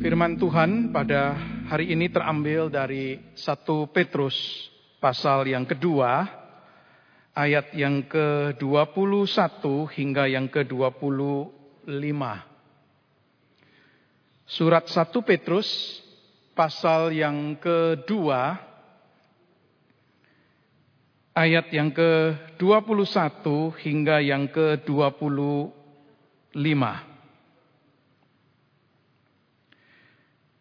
Firman Tuhan pada hari ini terambil dari 1 Petrus pasal yang kedua, ayat yang ke-21 hingga yang ke-25. Surat 1 Petrus pasal yang kedua, ayat yang ke-21 hingga yang ke-25.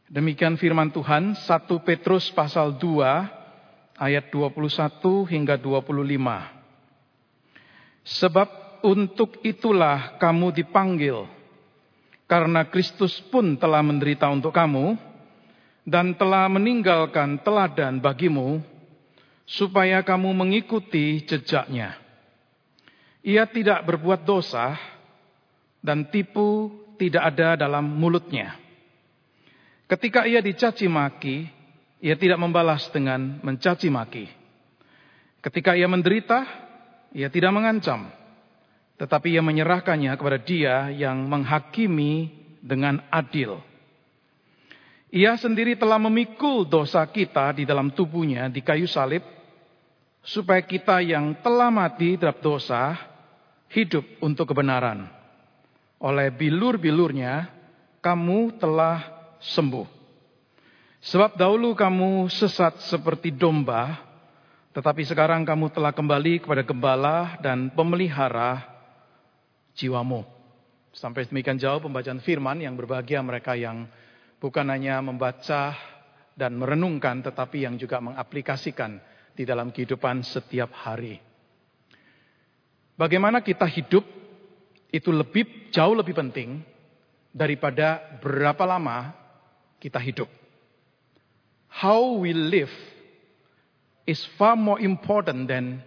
Demikian firman Tuhan 1 Petrus pasal 2 ayat 21 hingga 25. Sebab untuk itulah kamu dipanggil karena Kristus pun telah menderita untuk kamu dan telah meninggalkan teladan bagimu supaya kamu mengikuti jejaknya. Ia tidak berbuat dosa dan tipu tidak ada dalam mulutnya. Ketika ia dicaci maki, ia tidak membalas dengan mencaci maki. Ketika ia menderita, ia tidak mengancam, tetapi ia menyerahkannya kepada Dia yang menghakimi dengan adil. Ia sendiri telah memikul dosa kita di dalam tubuhnya di kayu salib, supaya kita yang telah mati terhadap dosa hidup untuk kebenaran. Oleh bilur-bilurnya, kamu telah sembuh. Sebab dahulu kamu sesat seperti domba, tetapi sekarang kamu telah kembali kepada gembala dan pemelihara jiwamu. Sampai demikian jauh pembacaan firman yang berbahagia mereka yang bukan hanya membaca dan merenungkan, tetapi yang juga mengaplikasikan di dalam kehidupan setiap hari. Bagaimana kita hidup itu lebih jauh lebih penting daripada berapa lama kita hidup. How we live is far more important than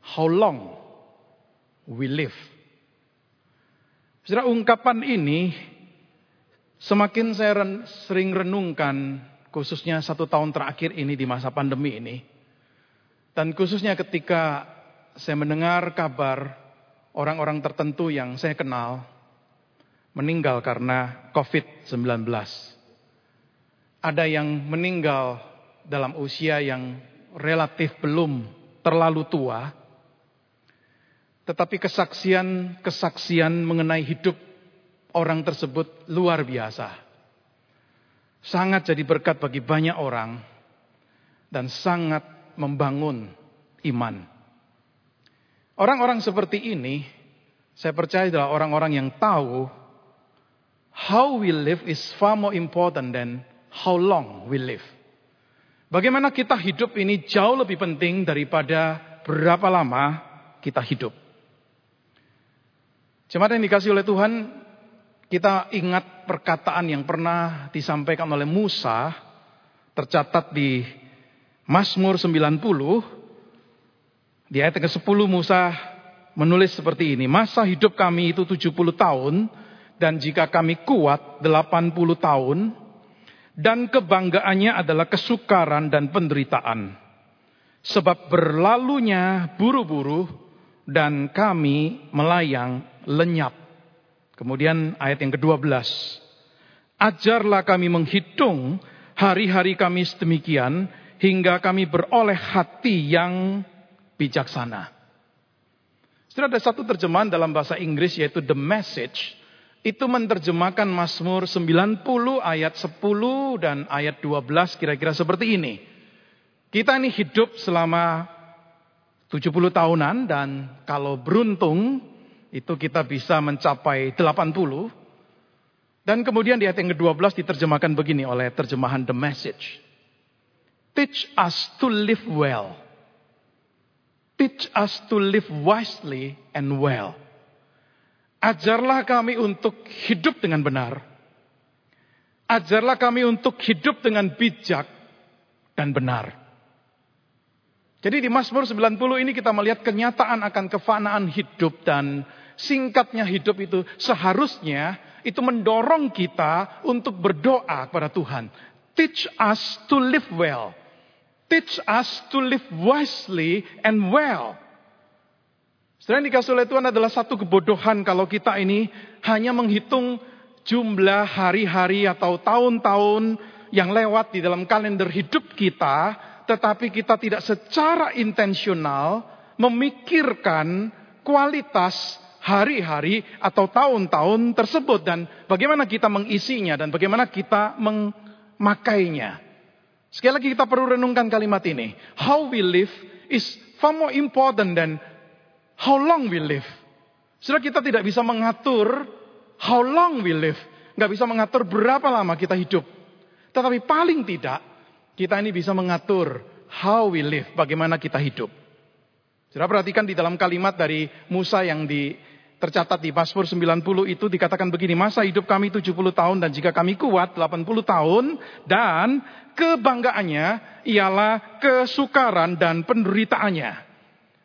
how long we live. Saudara, ungkapan ini semakin saya ren, sering renungkan, khususnya satu tahun terakhir ini di masa pandemi ini. Dan khususnya ketika saya mendengar kabar orang-orang tertentu yang saya kenal meninggal karena COVID-19 ada yang meninggal dalam usia yang relatif belum terlalu tua, tetapi kesaksian-kesaksian mengenai hidup orang tersebut luar biasa. Sangat jadi berkat bagi banyak orang dan sangat membangun iman. Orang-orang seperti ini, saya percaya adalah orang-orang yang tahu how we live is far more important than how long we live. Bagaimana kita hidup ini jauh lebih penting daripada berapa lama kita hidup. Jemaat yang dikasih oleh Tuhan, kita ingat perkataan yang pernah disampaikan oleh Musa, tercatat di Mazmur 90, di ayat ke-10 Musa menulis seperti ini, masa hidup kami itu 70 tahun, dan jika kami kuat 80 tahun, dan kebanggaannya adalah kesukaran dan penderitaan. Sebab berlalunya buru-buru dan kami melayang lenyap. Kemudian ayat yang ke-12. Ajarlah kami menghitung hari-hari kami sedemikian hingga kami beroleh hati yang bijaksana. Sudah ada satu terjemahan dalam bahasa Inggris yaitu the message itu menerjemahkan Mazmur 90 ayat 10 dan ayat 12 kira-kira seperti ini. Kita ini hidup selama 70 tahunan dan kalau beruntung itu kita bisa mencapai 80. Dan kemudian di ayat yang ke-12 diterjemahkan begini oleh terjemahan The Message. Teach us to live well. Teach us to live wisely and well. Ajarlah kami untuk hidup dengan benar. Ajarlah kami untuk hidup dengan bijak dan benar. Jadi di Mazmur 90 ini kita melihat kenyataan akan kefanaan hidup dan singkatnya hidup itu seharusnya itu mendorong kita untuk berdoa kepada Tuhan. Teach us to live well. Teach us to live wisely and well. Saudara dikasih oleh Tuhan adalah satu kebodohan kalau kita ini hanya menghitung jumlah hari-hari atau tahun-tahun yang lewat di dalam kalender hidup kita, tetapi kita tidak secara intensional memikirkan kualitas hari-hari atau tahun-tahun tersebut dan bagaimana kita mengisinya dan bagaimana kita memakainya. Sekali lagi kita perlu renungkan kalimat ini. How we live is far more important than how long we live. Sudah kita tidak bisa mengatur how long we live. Nggak bisa mengatur berapa lama kita hidup. Tetapi paling tidak, kita ini bisa mengatur how we live, bagaimana kita hidup. Sudah perhatikan di dalam kalimat dari Musa yang di, tercatat di Mazmur 90 itu dikatakan begini, masa hidup kami 70 tahun dan jika kami kuat 80 tahun dan kebanggaannya ialah kesukaran dan penderitaannya.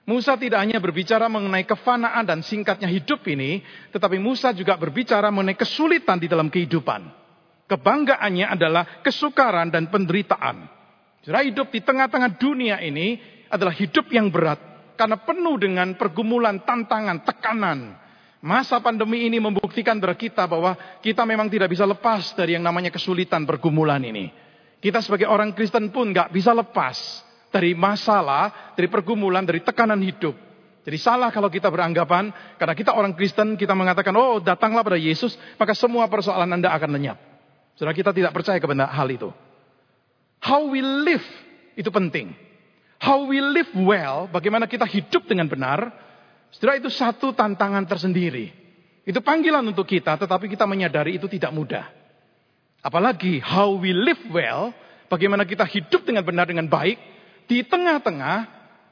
Musa tidak hanya berbicara mengenai kefanaan dan singkatnya hidup ini, tetapi Musa juga berbicara mengenai kesulitan di dalam kehidupan. Kebanggaannya adalah kesukaran dan penderitaan. Saudara hidup di tengah-tengah dunia ini adalah hidup yang berat karena penuh dengan pergumulan, tantangan, tekanan. Masa pandemi ini membuktikan kepada kita bahwa kita memang tidak bisa lepas dari yang namanya kesulitan pergumulan ini. Kita sebagai orang Kristen pun nggak bisa lepas dari masalah, dari pergumulan, dari tekanan hidup. Jadi salah kalau kita beranggapan karena kita orang Kristen kita mengatakan oh datanglah pada Yesus maka semua persoalan Anda akan lenyap. Saudara kita tidak percaya kepada hal itu. How we live itu penting. How we live well, bagaimana kita hidup dengan benar, saudara itu satu tantangan tersendiri. Itu panggilan untuk kita, tetapi kita menyadari itu tidak mudah. Apalagi how we live well, bagaimana kita hidup dengan benar, dengan baik, di tengah-tengah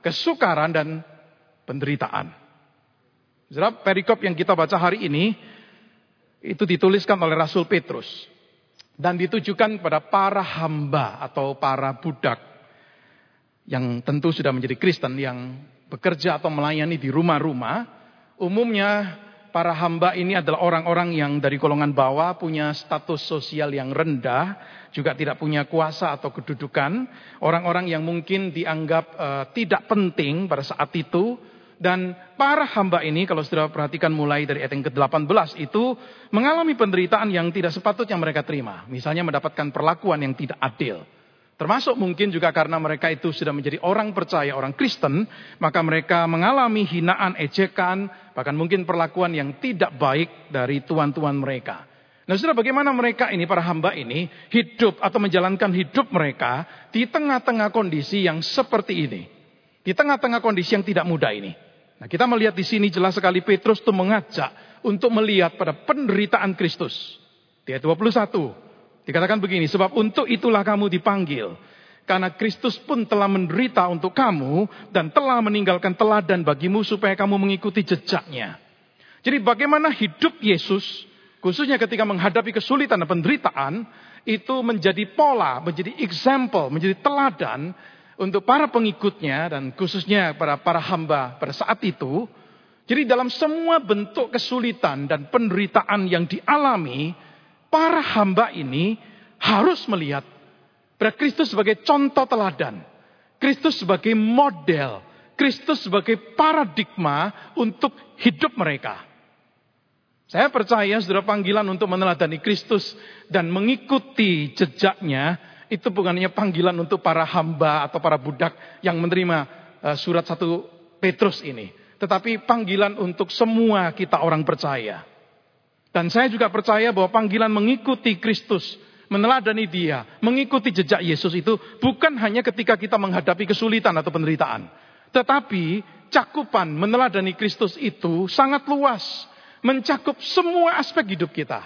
kesukaran dan penderitaan. Saudara, perikop yang kita baca hari ini, itu dituliskan oleh Rasul Petrus dan ditujukan kepada para hamba atau para budak yang tentu sudah menjadi Kristen yang bekerja atau melayani di rumah-rumah. Umumnya para hamba ini adalah orang-orang yang dari golongan bawah punya status sosial yang rendah, juga tidak punya kuasa atau kedudukan, orang-orang yang mungkin dianggap uh, tidak penting pada saat itu dan para hamba ini kalau sudah perhatikan mulai dari ayat yang ke-18 itu mengalami penderitaan yang tidak sepatutnya mereka terima. Misalnya mendapatkan perlakuan yang tidak adil. Termasuk mungkin juga karena mereka itu sudah menjadi orang percaya, orang Kristen, maka mereka mengalami hinaan, ejekan, bahkan mungkin perlakuan yang tidak baik dari tuan-tuan mereka. Nah sudah bagaimana mereka ini, para hamba ini, hidup atau menjalankan hidup mereka di tengah-tengah kondisi yang seperti ini. Di tengah-tengah kondisi yang tidak mudah ini. Nah, kita melihat di sini jelas sekali Petrus itu mengajak untuk melihat pada penderitaan Kristus. Di ayat 21 dikatakan begini, sebab untuk itulah kamu dipanggil. Karena Kristus pun telah menderita untuk kamu dan telah meninggalkan teladan bagimu supaya kamu mengikuti jejaknya. Jadi bagaimana hidup Yesus, khususnya ketika menghadapi kesulitan dan penderitaan, itu menjadi pola, menjadi example, menjadi teladan untuk para pengikutnya dan khususnya para para hamba pada saat itu. Jadi dalam semua bentuk kesulitan dan penderitaan yang dialami, para hamba ini harus melihat pada Kristus sebagai contoh teladan. Kristus sebagai model. Kristus sebagai paradigma untuk hidup mereka. Saya percaya saudara panggilan untuk meneladani Kristus dan mengikuti jejaknya itu bukan hanya panggilan untuk para hamba atau para budak yang menerima uh, surat satu Petrus ini. Tetapi panggilan untuk semua kita orang percaya. Dan saya juga percaya bahwa panggilan mengikuti Kristus, meneladani dia, mengikuti jejak Yesus itu bukan hanya ketika kita menghadapi kesulitan atau penderitaan. Tetapi cakupan meneladani Kristus itu sangat luas. Mencakup semua aspek hidup kita.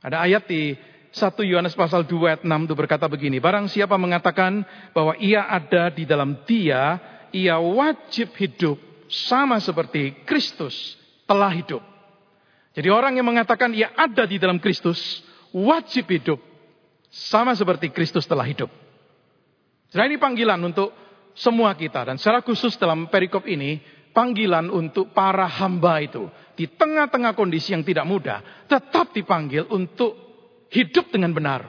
Ada ayat di 1 Yohanes pasal 2 ayat 6 itu berkata begini, barang siapa mengatakan bahwa ia ada di dalam dia, ia wajib hidup sama seperti Kristus telah hidup. Jadi orang yang mengatakan ia ada di dalam Kristus, wajib hidup sama seperti Kristus telah hidup. Jadi ini panggilan untuk semua kita dan secara khusus dalam perikop ini panggilan untuk para hamba itu di tengah-tengah kondisi yang tidak mudah tetap dipanggil untuk hidup dengan benar.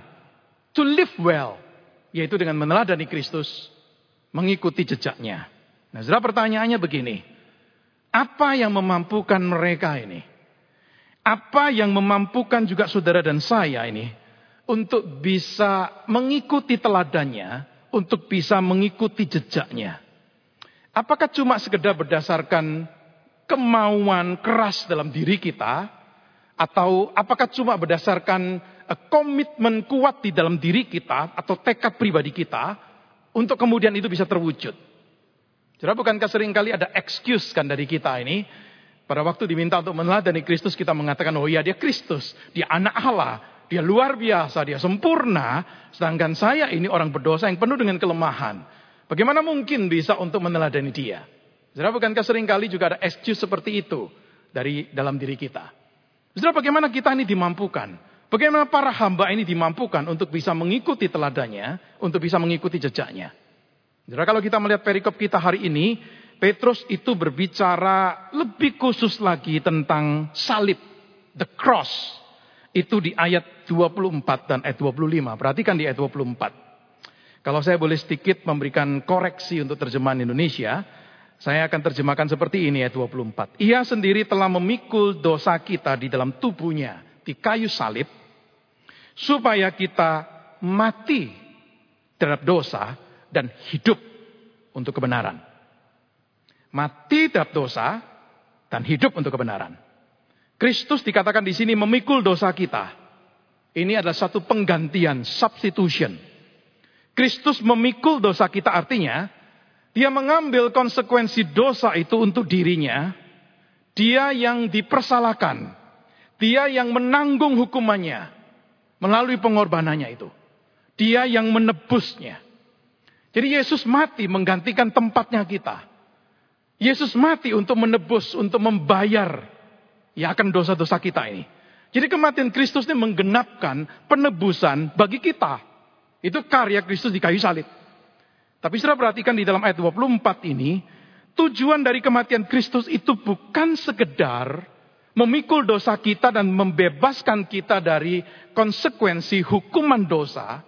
To live well. Yaitu dengan meneladani Kristus. Mengikuti jejaknya. Nah, saudara pertanyaannya begini. Apa yang memampukan mereka ini? Apa yang memampukan juga saudara dan saya ini untuk bisa mengikuti teladannya, untuk bisa mengikuti jejaknya. Apakah cuma sekedar berdasarkan kemauan keras dalam diri kita, atau apakah cuma berdasarkan eh, komitmen kuat di dalam diri kita, atau tekad pribadi kita, untuk kemudian itu bisa terwujud? Jadi bukankah sering kali ada excuse kan dari kita ini, pada waktu diminta untuk meneladani Kristus, kita mengatakan, oh iya dia Kristus, dia anak Allah, dia luar biasa, dia sempurna, sedangkan saya ini orang berdosa yang penuh dengan kelemahan. Bagaimana mungkin bisa untuk meneladani dia? Saudara, bukankah sering kali juga ada excuse seperti itu dari dalam diri kita? Saudara, bagaimana kita ini dimampukan? Bagaimana para hamba ini dimampukan untuk bisa mengikuti teladannya, untuk bisa mengikuti jejaknya? Saudara, kalau kita melihat perikop kita hari ini, Petrus itu berbicara lebih khusus lagi tentang salib, the cross. Itu di ayat 24 dan ayat 25. Perhatikan di ayat 24. Kalau saya boleh sedikit memberikan koreksi untuk terjemahan Indonesia, saya akan terjemahkan seperti ini ayat 24. Ia sendiri telah memikul dosa kita di dalam tubuhnya di kayu salib supaya kita mati terhadap dosa dan hidup untuk kebenaran mati terhadap dosa, dan hidup untuk kebenaran. Kristus dikatakan di sini memikul dosa kita. Ini adalah satu penggantian, substitution. Kristus memikul dosa kita artinya, dia mengambil konsekuensi dosa itu untuk dirinya. Dia yang dipersalahkan. Dia yang menanggung hukumannya. Melalui pengorbanannya itu. Dia yang menebusnya. Jadi Yesus mati menggantikan tempatnya kita. Yesus mati untuk menebus, untuk membayar ya akan dosa-dosa kita ini. Jadi kematian Kristus ini menggenapkan penebusan bagi kita. Itu karya Kristus di kayu salib. Tapi sudah perhatikan di dalam ayat 24 ini, tujuan dari kematian Kristus itu bukan sekedar memikul dosa kita dan membebaskan kita dari konsekuensi hukuman dosa.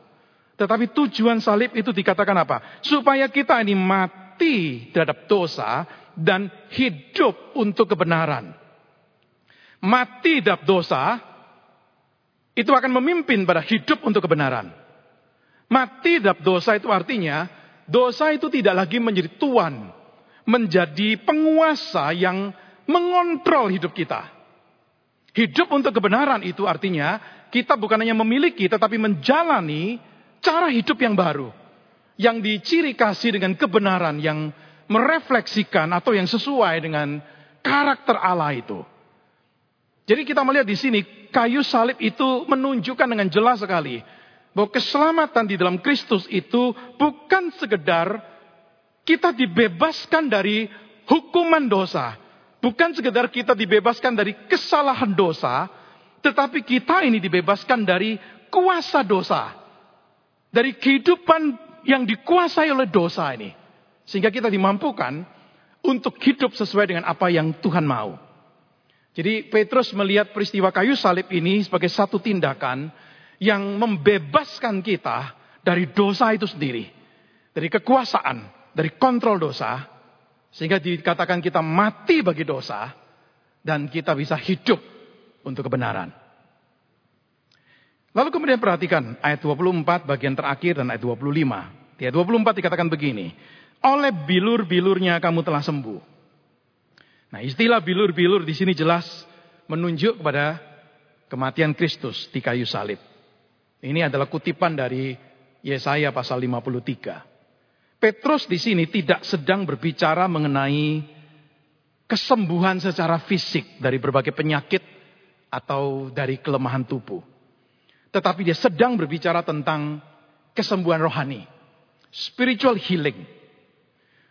Tetapi tujuan salib itu dikatakan apa? Supaya kita ini mati mati terhadap dosa dan hidup untuk kebenaran. Mati terhadap dosa itu akan memimpin pada hidup untuk kebenaran. Mati terhadap dosa itu artinya dosa itu tidak lagi menjadi tuan, menjadi penguasa yang mengontrol hidup kita. Hidup untuk kebenaran itu artinya kita bukan hanya memiliki tetapi menjalani cara hidup yang baru yang diciri kasih dengan kebenaran yang merefleksikan atau yang sesuai dengan karakter Allah itu. Jadi kita melihat di sini kayu salib itu menunjukkan dengan jelas sekali bahwa keselamatan di dalam Kristus itu bukan sekedar kita dibebaskan dari hukuman dosa, bukan sekedar kita dibebaskan dari kesalahan dosa, tetapi kita ini dibebaskan dari kuasa dosa, dari kehidupan yang dikuasai oleh dosa ini. Sehingga kita dimampukan untuk hidup sesuai dengan apa yang Tuhan mau. Jadi Petrus melihat peristiwa kayu salib ini sebagai satu tindakan yang membebaskan kita dari dosa itu sendiri. Dari kekuasaan, dari kontrol dosa. Sehingga dikatakan kita mati bagi dosa. Dan kita bisa hidup untuk kebenaran. Lalu kemudian perhatikan ayat 24 bagian terakhir dan ayat 25. Di ayat 24 dikatakan begini. Oleh bilur-bilurnya kamu telah sembuh. Nah istilah bilur-bilur di sini jelas menunjuk kepada kematian Kristus di kayu salib. Ini adalah kutipan dari Yesaya pasal 53. Petrus di sini tidak sedang berbicara mengenai kesembuhan secara fisik dari berbagai penyakit atau dari kelemahan tubuh. Tetapi dia sedang berbicara tentang kesembuhan rohani. Spiritual healing.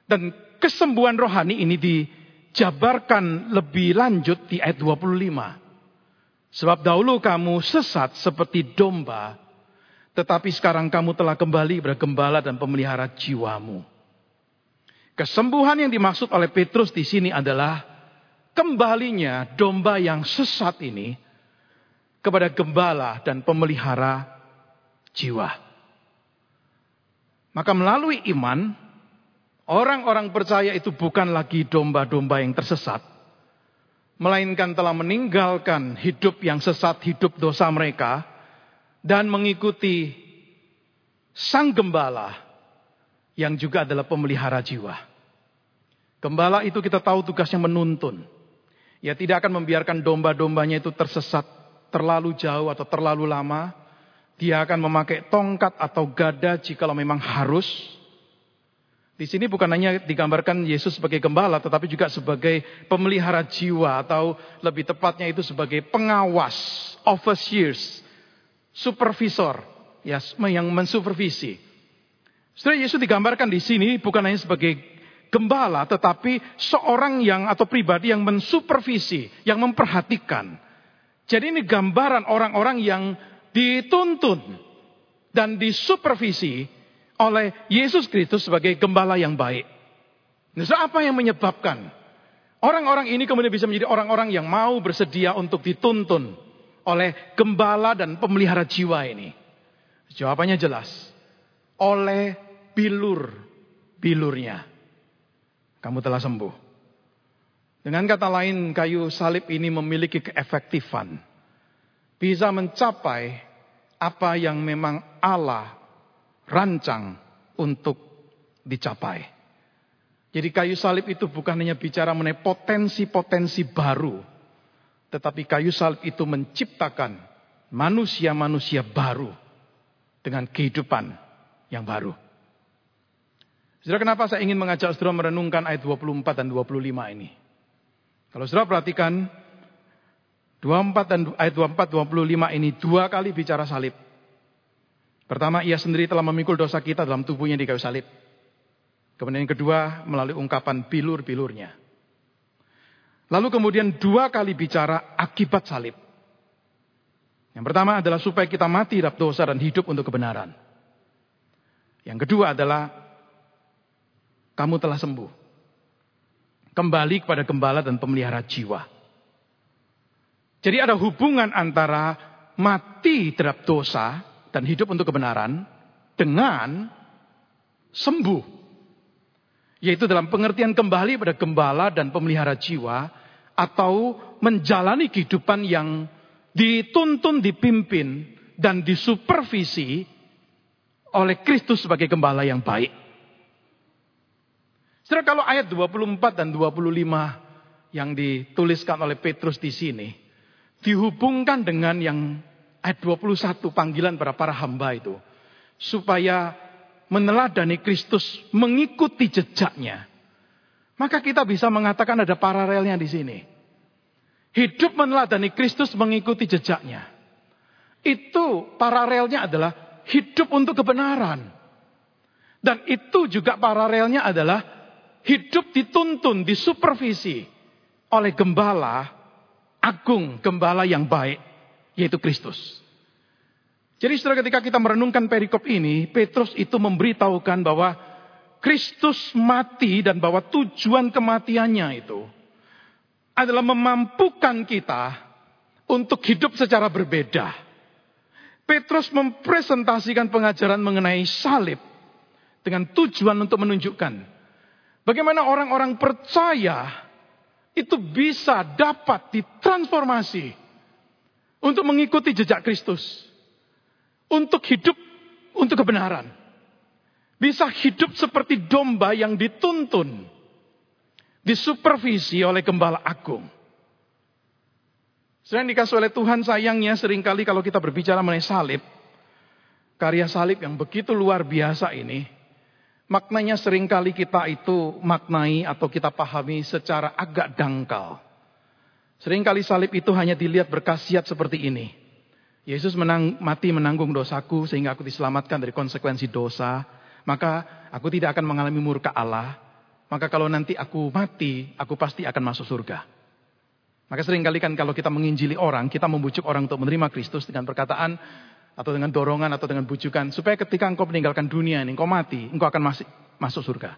Dan kesembuhan rohani ini dijabarkan lebih lanjut di ayat 25. Sebab dahulu kamu sesat seperti domba, tetapi sekarang kamu telah kembali bergembala dan pemelihara jiwamu. Kesembuhan yang dimaksud oleh Petrus di sini adalah kembalinya domba yang sesat ini kepada gembala dan pemelihara jiwa. Maka melalui iman, orang-orang percaya itu bukan lagi domba-domba yang tersesat, melainkan telah meninggalkan hidup yang sesat, hidup dosa mereka, dan mengikuti sang gembala yang juga adalah pemelihara jiwa. Gembala itu kita tahu tugasnya menuntun. Ya tidak akan membiarkan domba-dombanya itu tersesat terlalu jauh atau terlalu lama. Dia akan memakai tongkat atau gada jikalau memang harus di sini bukan hanya digambarkan Yesus sebagai gembala, tetapi juga sebagai pemelihara jiwa, atau lebih tepatnya itu sebagai pengawas, overseers, supervisor, ya, yang mensupervisi. Setelah Yesus digambarkan di sini bukan hanya sebagai gembala, tetapi seorang yang atau pribadi yang mensupervisi, yang memperhatikan. Jadi ini gambaran orang-orang yang dituntun dan disupervisi oleh Yesus Kristus sebagai gembala yang baik. Nah, apa yang menyebabkan orang-orang ini kemudian bisa menjadi orang-orang yang mau bersedia untuk dituntun oleh gembala dan pemelihara jiwa ini? Jawabannya jelas. Oleh bilur-bilurnya. Kamu telah sembuh. Dengan kata lain, kayu salib ini memiliki keefektifan. Bisa mencapai apa yang memang Allah rancang untuk dicapai. Jadi kayu salib itu bukan hanya bicara mengenai potensi-potensi baru. Tetapi kayu salib itu menciptakan manusia-manusia baru. Dengan kehidupan yang baru. Saudara kenapa saya ingin mengajak saudara merenungkan ayat 24 dan 25 ini. Kalau saudara perhatikan 24 dan ayat 24 25 ini dua kali bicara salib. Pertama, ia sendiri telah memikul dosa kita dalam tubuhnya di kayu salib. Kemudian yang kedua, melalui ungkapan bilur-bilurnya. Lalu kemudian dua kali bicara akibat salib. Yang pertama adalah supaya kita mati dalam dosa dan hidup untuk kebenaran. Yang kedua adalah kamu telah sembuh. Kembali kepada gembala dan pemelihara jiwa. Jadi ada hubungan antara mati terhadap dosa dan hidup untuk kebenaran dengan sembuh. Yaitu dalam pengertian kembali pada gembala dan pemelihara jiwa atau menjalani kehidupan yang dituntun, dipimpin dan disupervisi oleh Kristus sebagai gembala yang baik. Setelah kalau ayat 24 dan 25 yang dituliskan oleh Petrus di sini dihubungkan dengan yang ayat 21 panggilan para para hamba itu. Supaya meneladani Kristus, mengikuti jejaknya. Maka kita bisa mengatakan ada paralelnya di sini. Hidup meneladani Kristus mengikuti jejaknya. Itu paralelnya adalah hidup untuk kebenaran. Dan itu juga paralelnya adalah hidup dituntun, disupervisi oleh gembala agung, gembala yang baik yaitu Kristus. Jadi setelah ketika kita merenungkan perikop ini, Petrus itu memberitahukan bahwa Kristus mati dan bahwa tujuan kematiannya itu adalah memampukan kita untuk hidup secara berbeda. Petrus mempresentasikan pengajaran mengenai salib dengan tujuan untuk menunjukkan bagaimana orang-orang percaya itu bisa dapat ditransformasi untuk mengikuti jejak Kristus. Untuk hidup untuk kebenaran. Bisa hidup seperti domba yang dituntun. Disupervisi oleh gembala agung. Selain dikasih oleh Tuhan sayangnya sering kali kalau kita berbicara mengenai salib. Karya salib yang begitu luar biasa ini. Maknanya sering kali kita itu maknai atau kita pahami secara agak dangkal. Seringkali salib itu hanya dilihat berkasiat seperti ini. Yesus menang, mati menanggung dosaku sehingga aku diselamatkan dari konsekuensi dosa. Maka aku tidak akan mengalami murka Allah. Maka kalau nanti aku mati, aku pasti akan masuk surga. Maka sering kali kan kalau kita menginjili orang, kita membujuk orang untuk menerima Kristus dengan perkataan atau dengan dorongan atau dengan bujukan supaya ketika engkau meninggalkan dunia ini, engkau mati, engkau akan masuk masuk surga.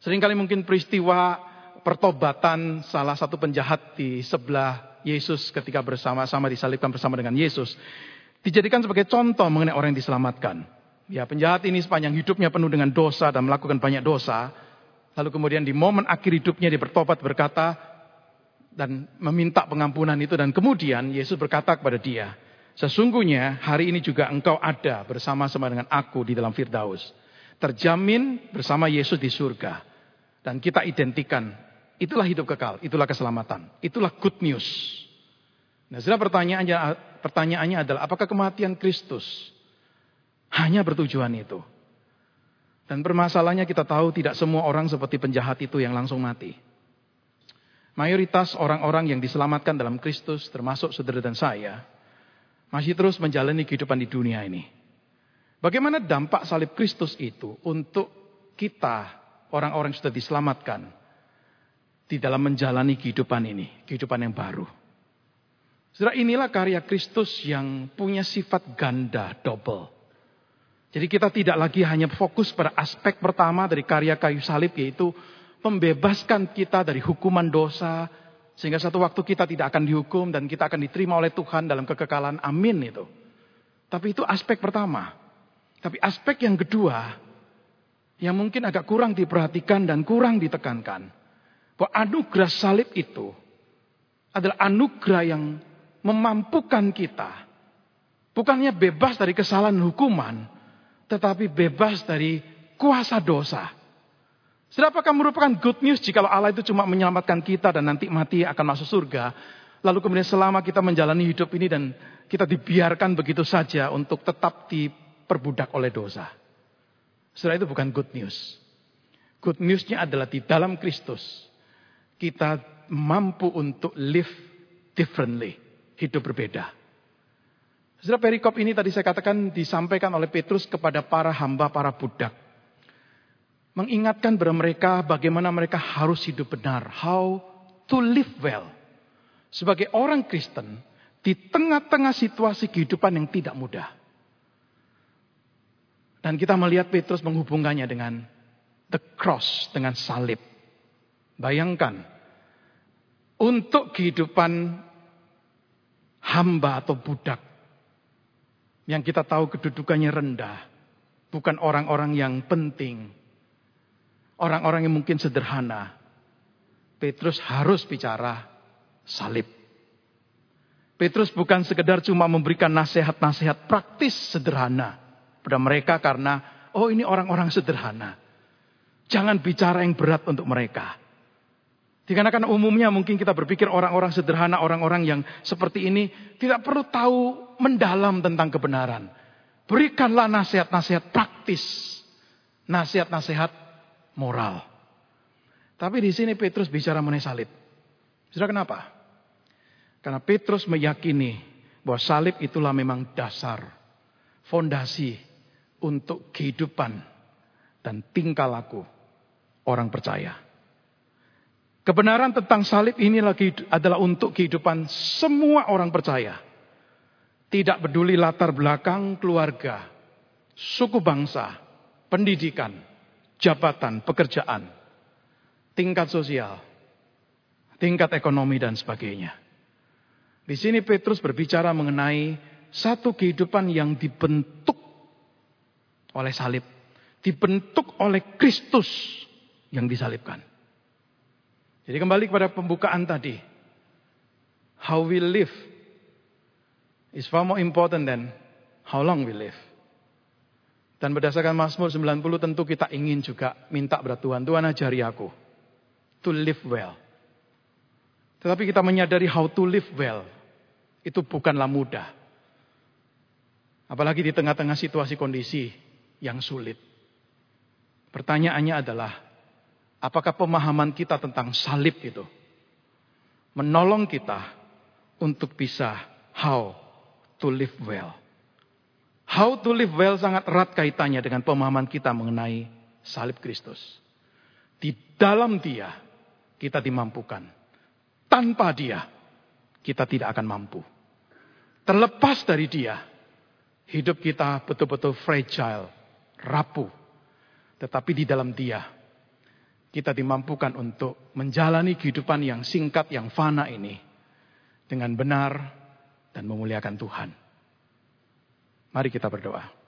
Seringkali mungkin peristiwa pertobatan salah satu penjahat di sebelah Yesus ketika bersama-sama disalibkan bersama dengan Yesus. Dijadikan sebagai contoh mengenai orang yang diselamatkan. Ya, penjahat ini sepanjang hidupnya penuh dengan dosa dan melakukan banyak dosa. Lalu kemudian di momen akhir hidupnya dia bertobat berkata, dan meminta pengampunan itu dan kemudian Yesus berkata kepada dia, sesungguhnya hari ini juga engkau ada bersama-sama dengan aku di dalam Firdaus. Terjamin bersama Yesus di surga. Dan kita identikan, itulah hidup kekal, itulah keselamatan, itulah good news. Nah, sudah pertanyaannya, pertanyaannya adalah apakah kematian Kristus hanya bertujuan itu? Dan permasalahannya kita tahu tidak semua orang seperti penjahat itu yang langsung mati. Mayoritas orang-orang yang diselamatkan dalam Kristus, termasuk saudara dan saya, masih terus menjalani kehidupan di dunia ini. Bagaimana dampak salib Kristus itu untuk kita, orang-orang yang sudah diselamatkan, di dalam menjalani kehidupan ini, kehidupan yang baru. Saudara, inilah karya Kristus yang punya sifat ganda, double. Jadi kita tidak lagi hanya fokus pada aspek pertama dari karya kayu salib, yaitu membebaskan kita dari hukuman dosa, sehingga satu waktu kita tidak akan dihukum dan kita akan diterima oleh Tuhan dalam kekekalan. Amin itu. Tapi itu aspek pertama. Tapi aspek yang kedua, yang mungkin agak kurang diperhatikan dan kurang ditekankan. Bahwa anugerah salib itu adalah anugerah yang memampukan kita. Bukannya bebas dari kesalahan hukuman, tetapi bebas dari kuasa dosa. Sudah apakah merupakan good news jika Allah itu cuma menyelamatkan kita dan nanti mati akan masuk surga. Lalu kemudian selama kita menjalani hidup ini dan kita dibiarkan begitu saja untuk tetap diperbudak oleh dosa. Sudah itu bukan good news. Good newsnya adalah di dalam Kristus. Kita mampu untuk live differently. Hidup berbeda. Sudah perikop ini tadi saya katakan disampaikan oleh Petrus kepada para hamba, para budak mengingatkan kepada mereka bagaimana mereka harus hidup benar, how to live well. Sebagai orang Kristen di tengah-tengah situasi kehidupan yang tidak mudah. Dan kita melihat Petrus menghubungkannya dengan the cross, dengan salib. Bayangkan, untuk kehidupan hamba atau budak yang kita tahu kedudukannya rendah, bukan orang-orang yang penting, orang-orang yang mungkin sederhana, Petrus harus bicara salib. Petrus bukan sekedar cuma memberikan nasihat-nasihat praktis sederhana pada mereka karena oh ini orang-orang sederhana. Jangan bicara yang berat untuk mereka. Dikarenakan umumnya mungkin kita berpikir orang-orang sederhana, orang-orang yang seperti ini tidak perlu tahu mendalam tentang kebenaran. Berikanlah nasihat-nasihat praktis. Nasihat-nasihat moral. Tapi di sini Petrus bicara mengenai salib. Sudah kenapa? Karena Petrus meyakini bahwa salib itulah memang dasar, fondasi untuk kehidupan dan tingkah laku orang percaya. Kebenaran tentang salib ini lagi adalah untuk kehidupan semua orang percaya. Tidak peduli latar belakang keluarga, suku bangsa, pendidikan, jabatan, pekerjaan, tingkat sosial, tingkat ekonomi dan sebagainya. Di sini Petrus berbicara mengenai satu kehidupan yang dibentuk oleh salib, dibentuk oleh Kristus yang disalibkan. Jadi kembali kepada pembukaan tadi. How we live is far more important than how long we live. Dan berdasarkan Mazmur 90 tentu kita ingin juga minta kepada Tuhan, Tuhan ajari aku to live well. Tetapi kita menyadari how to live well itu bukanlah mudah. Apalagi di tengah-tengah situasi kondisi yang sulit. Pertanyaannya adalah, apakah pemahaman kita tentang salib itu menolong kita untuk bisa how to live well. How to live well sangat erat kaitannya dengan pemahaman kita mengenai salib Kristus. Di dalam dia kita dimampukan. Tanpa dia kita tidak akan mampu. Terlepas dari dia, hidup kita betul-betul fragile, rapuh. Tetapi di dalam dia, kita dimampukan untuk menjalani kehidupan yang singkat, yang fana ini. Dengan benar dan memuliakan Tuhan. Mari kita berdoa.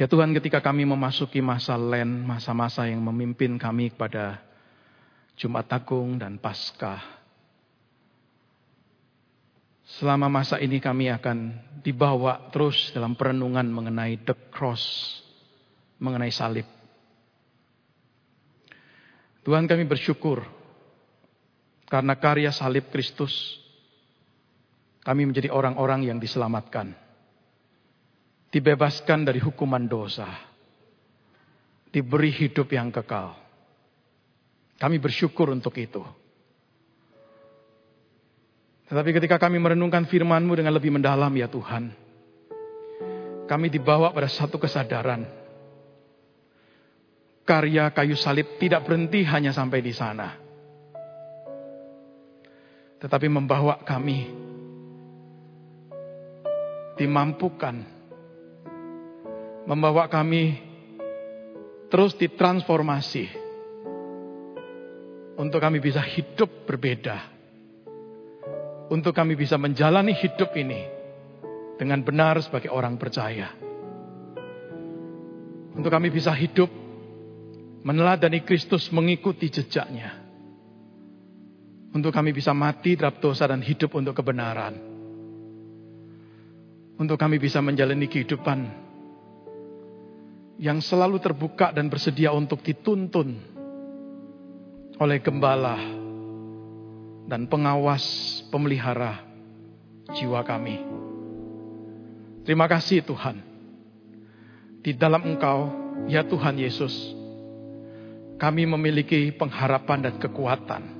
Ya Tuhan ketika kami memasuki masa len, masa-masa yang memimpin kami kepada Jumat Agung dan Paskah. Selama masa ini kami akan dibawa terus dalam perenungan mengenai the cross, mengenai salib. Tuhan kami bersyukur karena karya salib Kristus kami menjadi orang-orang yang diselamatkan dibebaskan dari hukuman dosa, diberi hidup yang kekal. Kami bersyukur untuk itu. Tetapi ketika kami merenungkan firman-Mu dengan lebih mendalam ya Tuhan, kami dibawa pada satu kesadaran. Karya kayu salib tidak berhenti hanya sampai di sana. Tetapi membawa kami dimampukan membawa kami terus ditransformasi untuk kami bisa hidup berbeda. Untuk kami bisa menjalani hidup ini dengan benar sebagai orang percaya. Untuk kami bisa hidup meneladani Kristus mengikuti jejaknya. Untuk kami bisa mati terhadap dosa dan hidup untuk kebenaran. Untuk kami bisa menjalani kehidupan yang selalu terbuka dan bersedia untuk dituntun oleh gembala dan pengawas pemelihara jiwa kami. Terima kasih Tuhan. Di dalam Engkau, ya Tuhan Yesus, kami memiliki pengharapan dan kekuatan.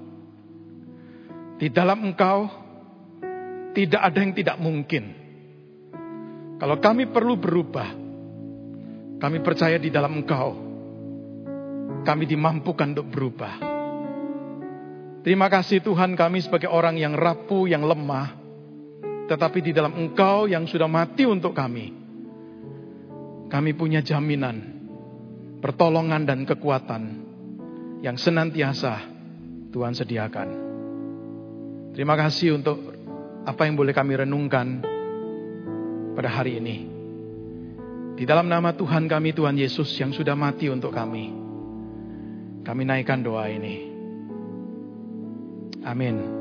Di dalam Engkau, tidak ada yang tidak mungkin. Kalau kami perlu berubah, kami percaya di dalam Engkau. Kami dimampukan untuk berubah. Terima kasih Tuhan kami sebagai orang yang rapuh, yang lemah. Tetapi di dalam Engkau yang sudah mati untuk kami. Kami punya jaminan, pertolongan dan kekuatan yang senantiasa Tuhan sediakan. Terima kasih untuk apa yang boleh kami renungkan pada hari ini. Di dalam nama Tuhan kami, Tuhan Yesus yang sudah mati untuk kami. Kami naikkan doa ini. Amin.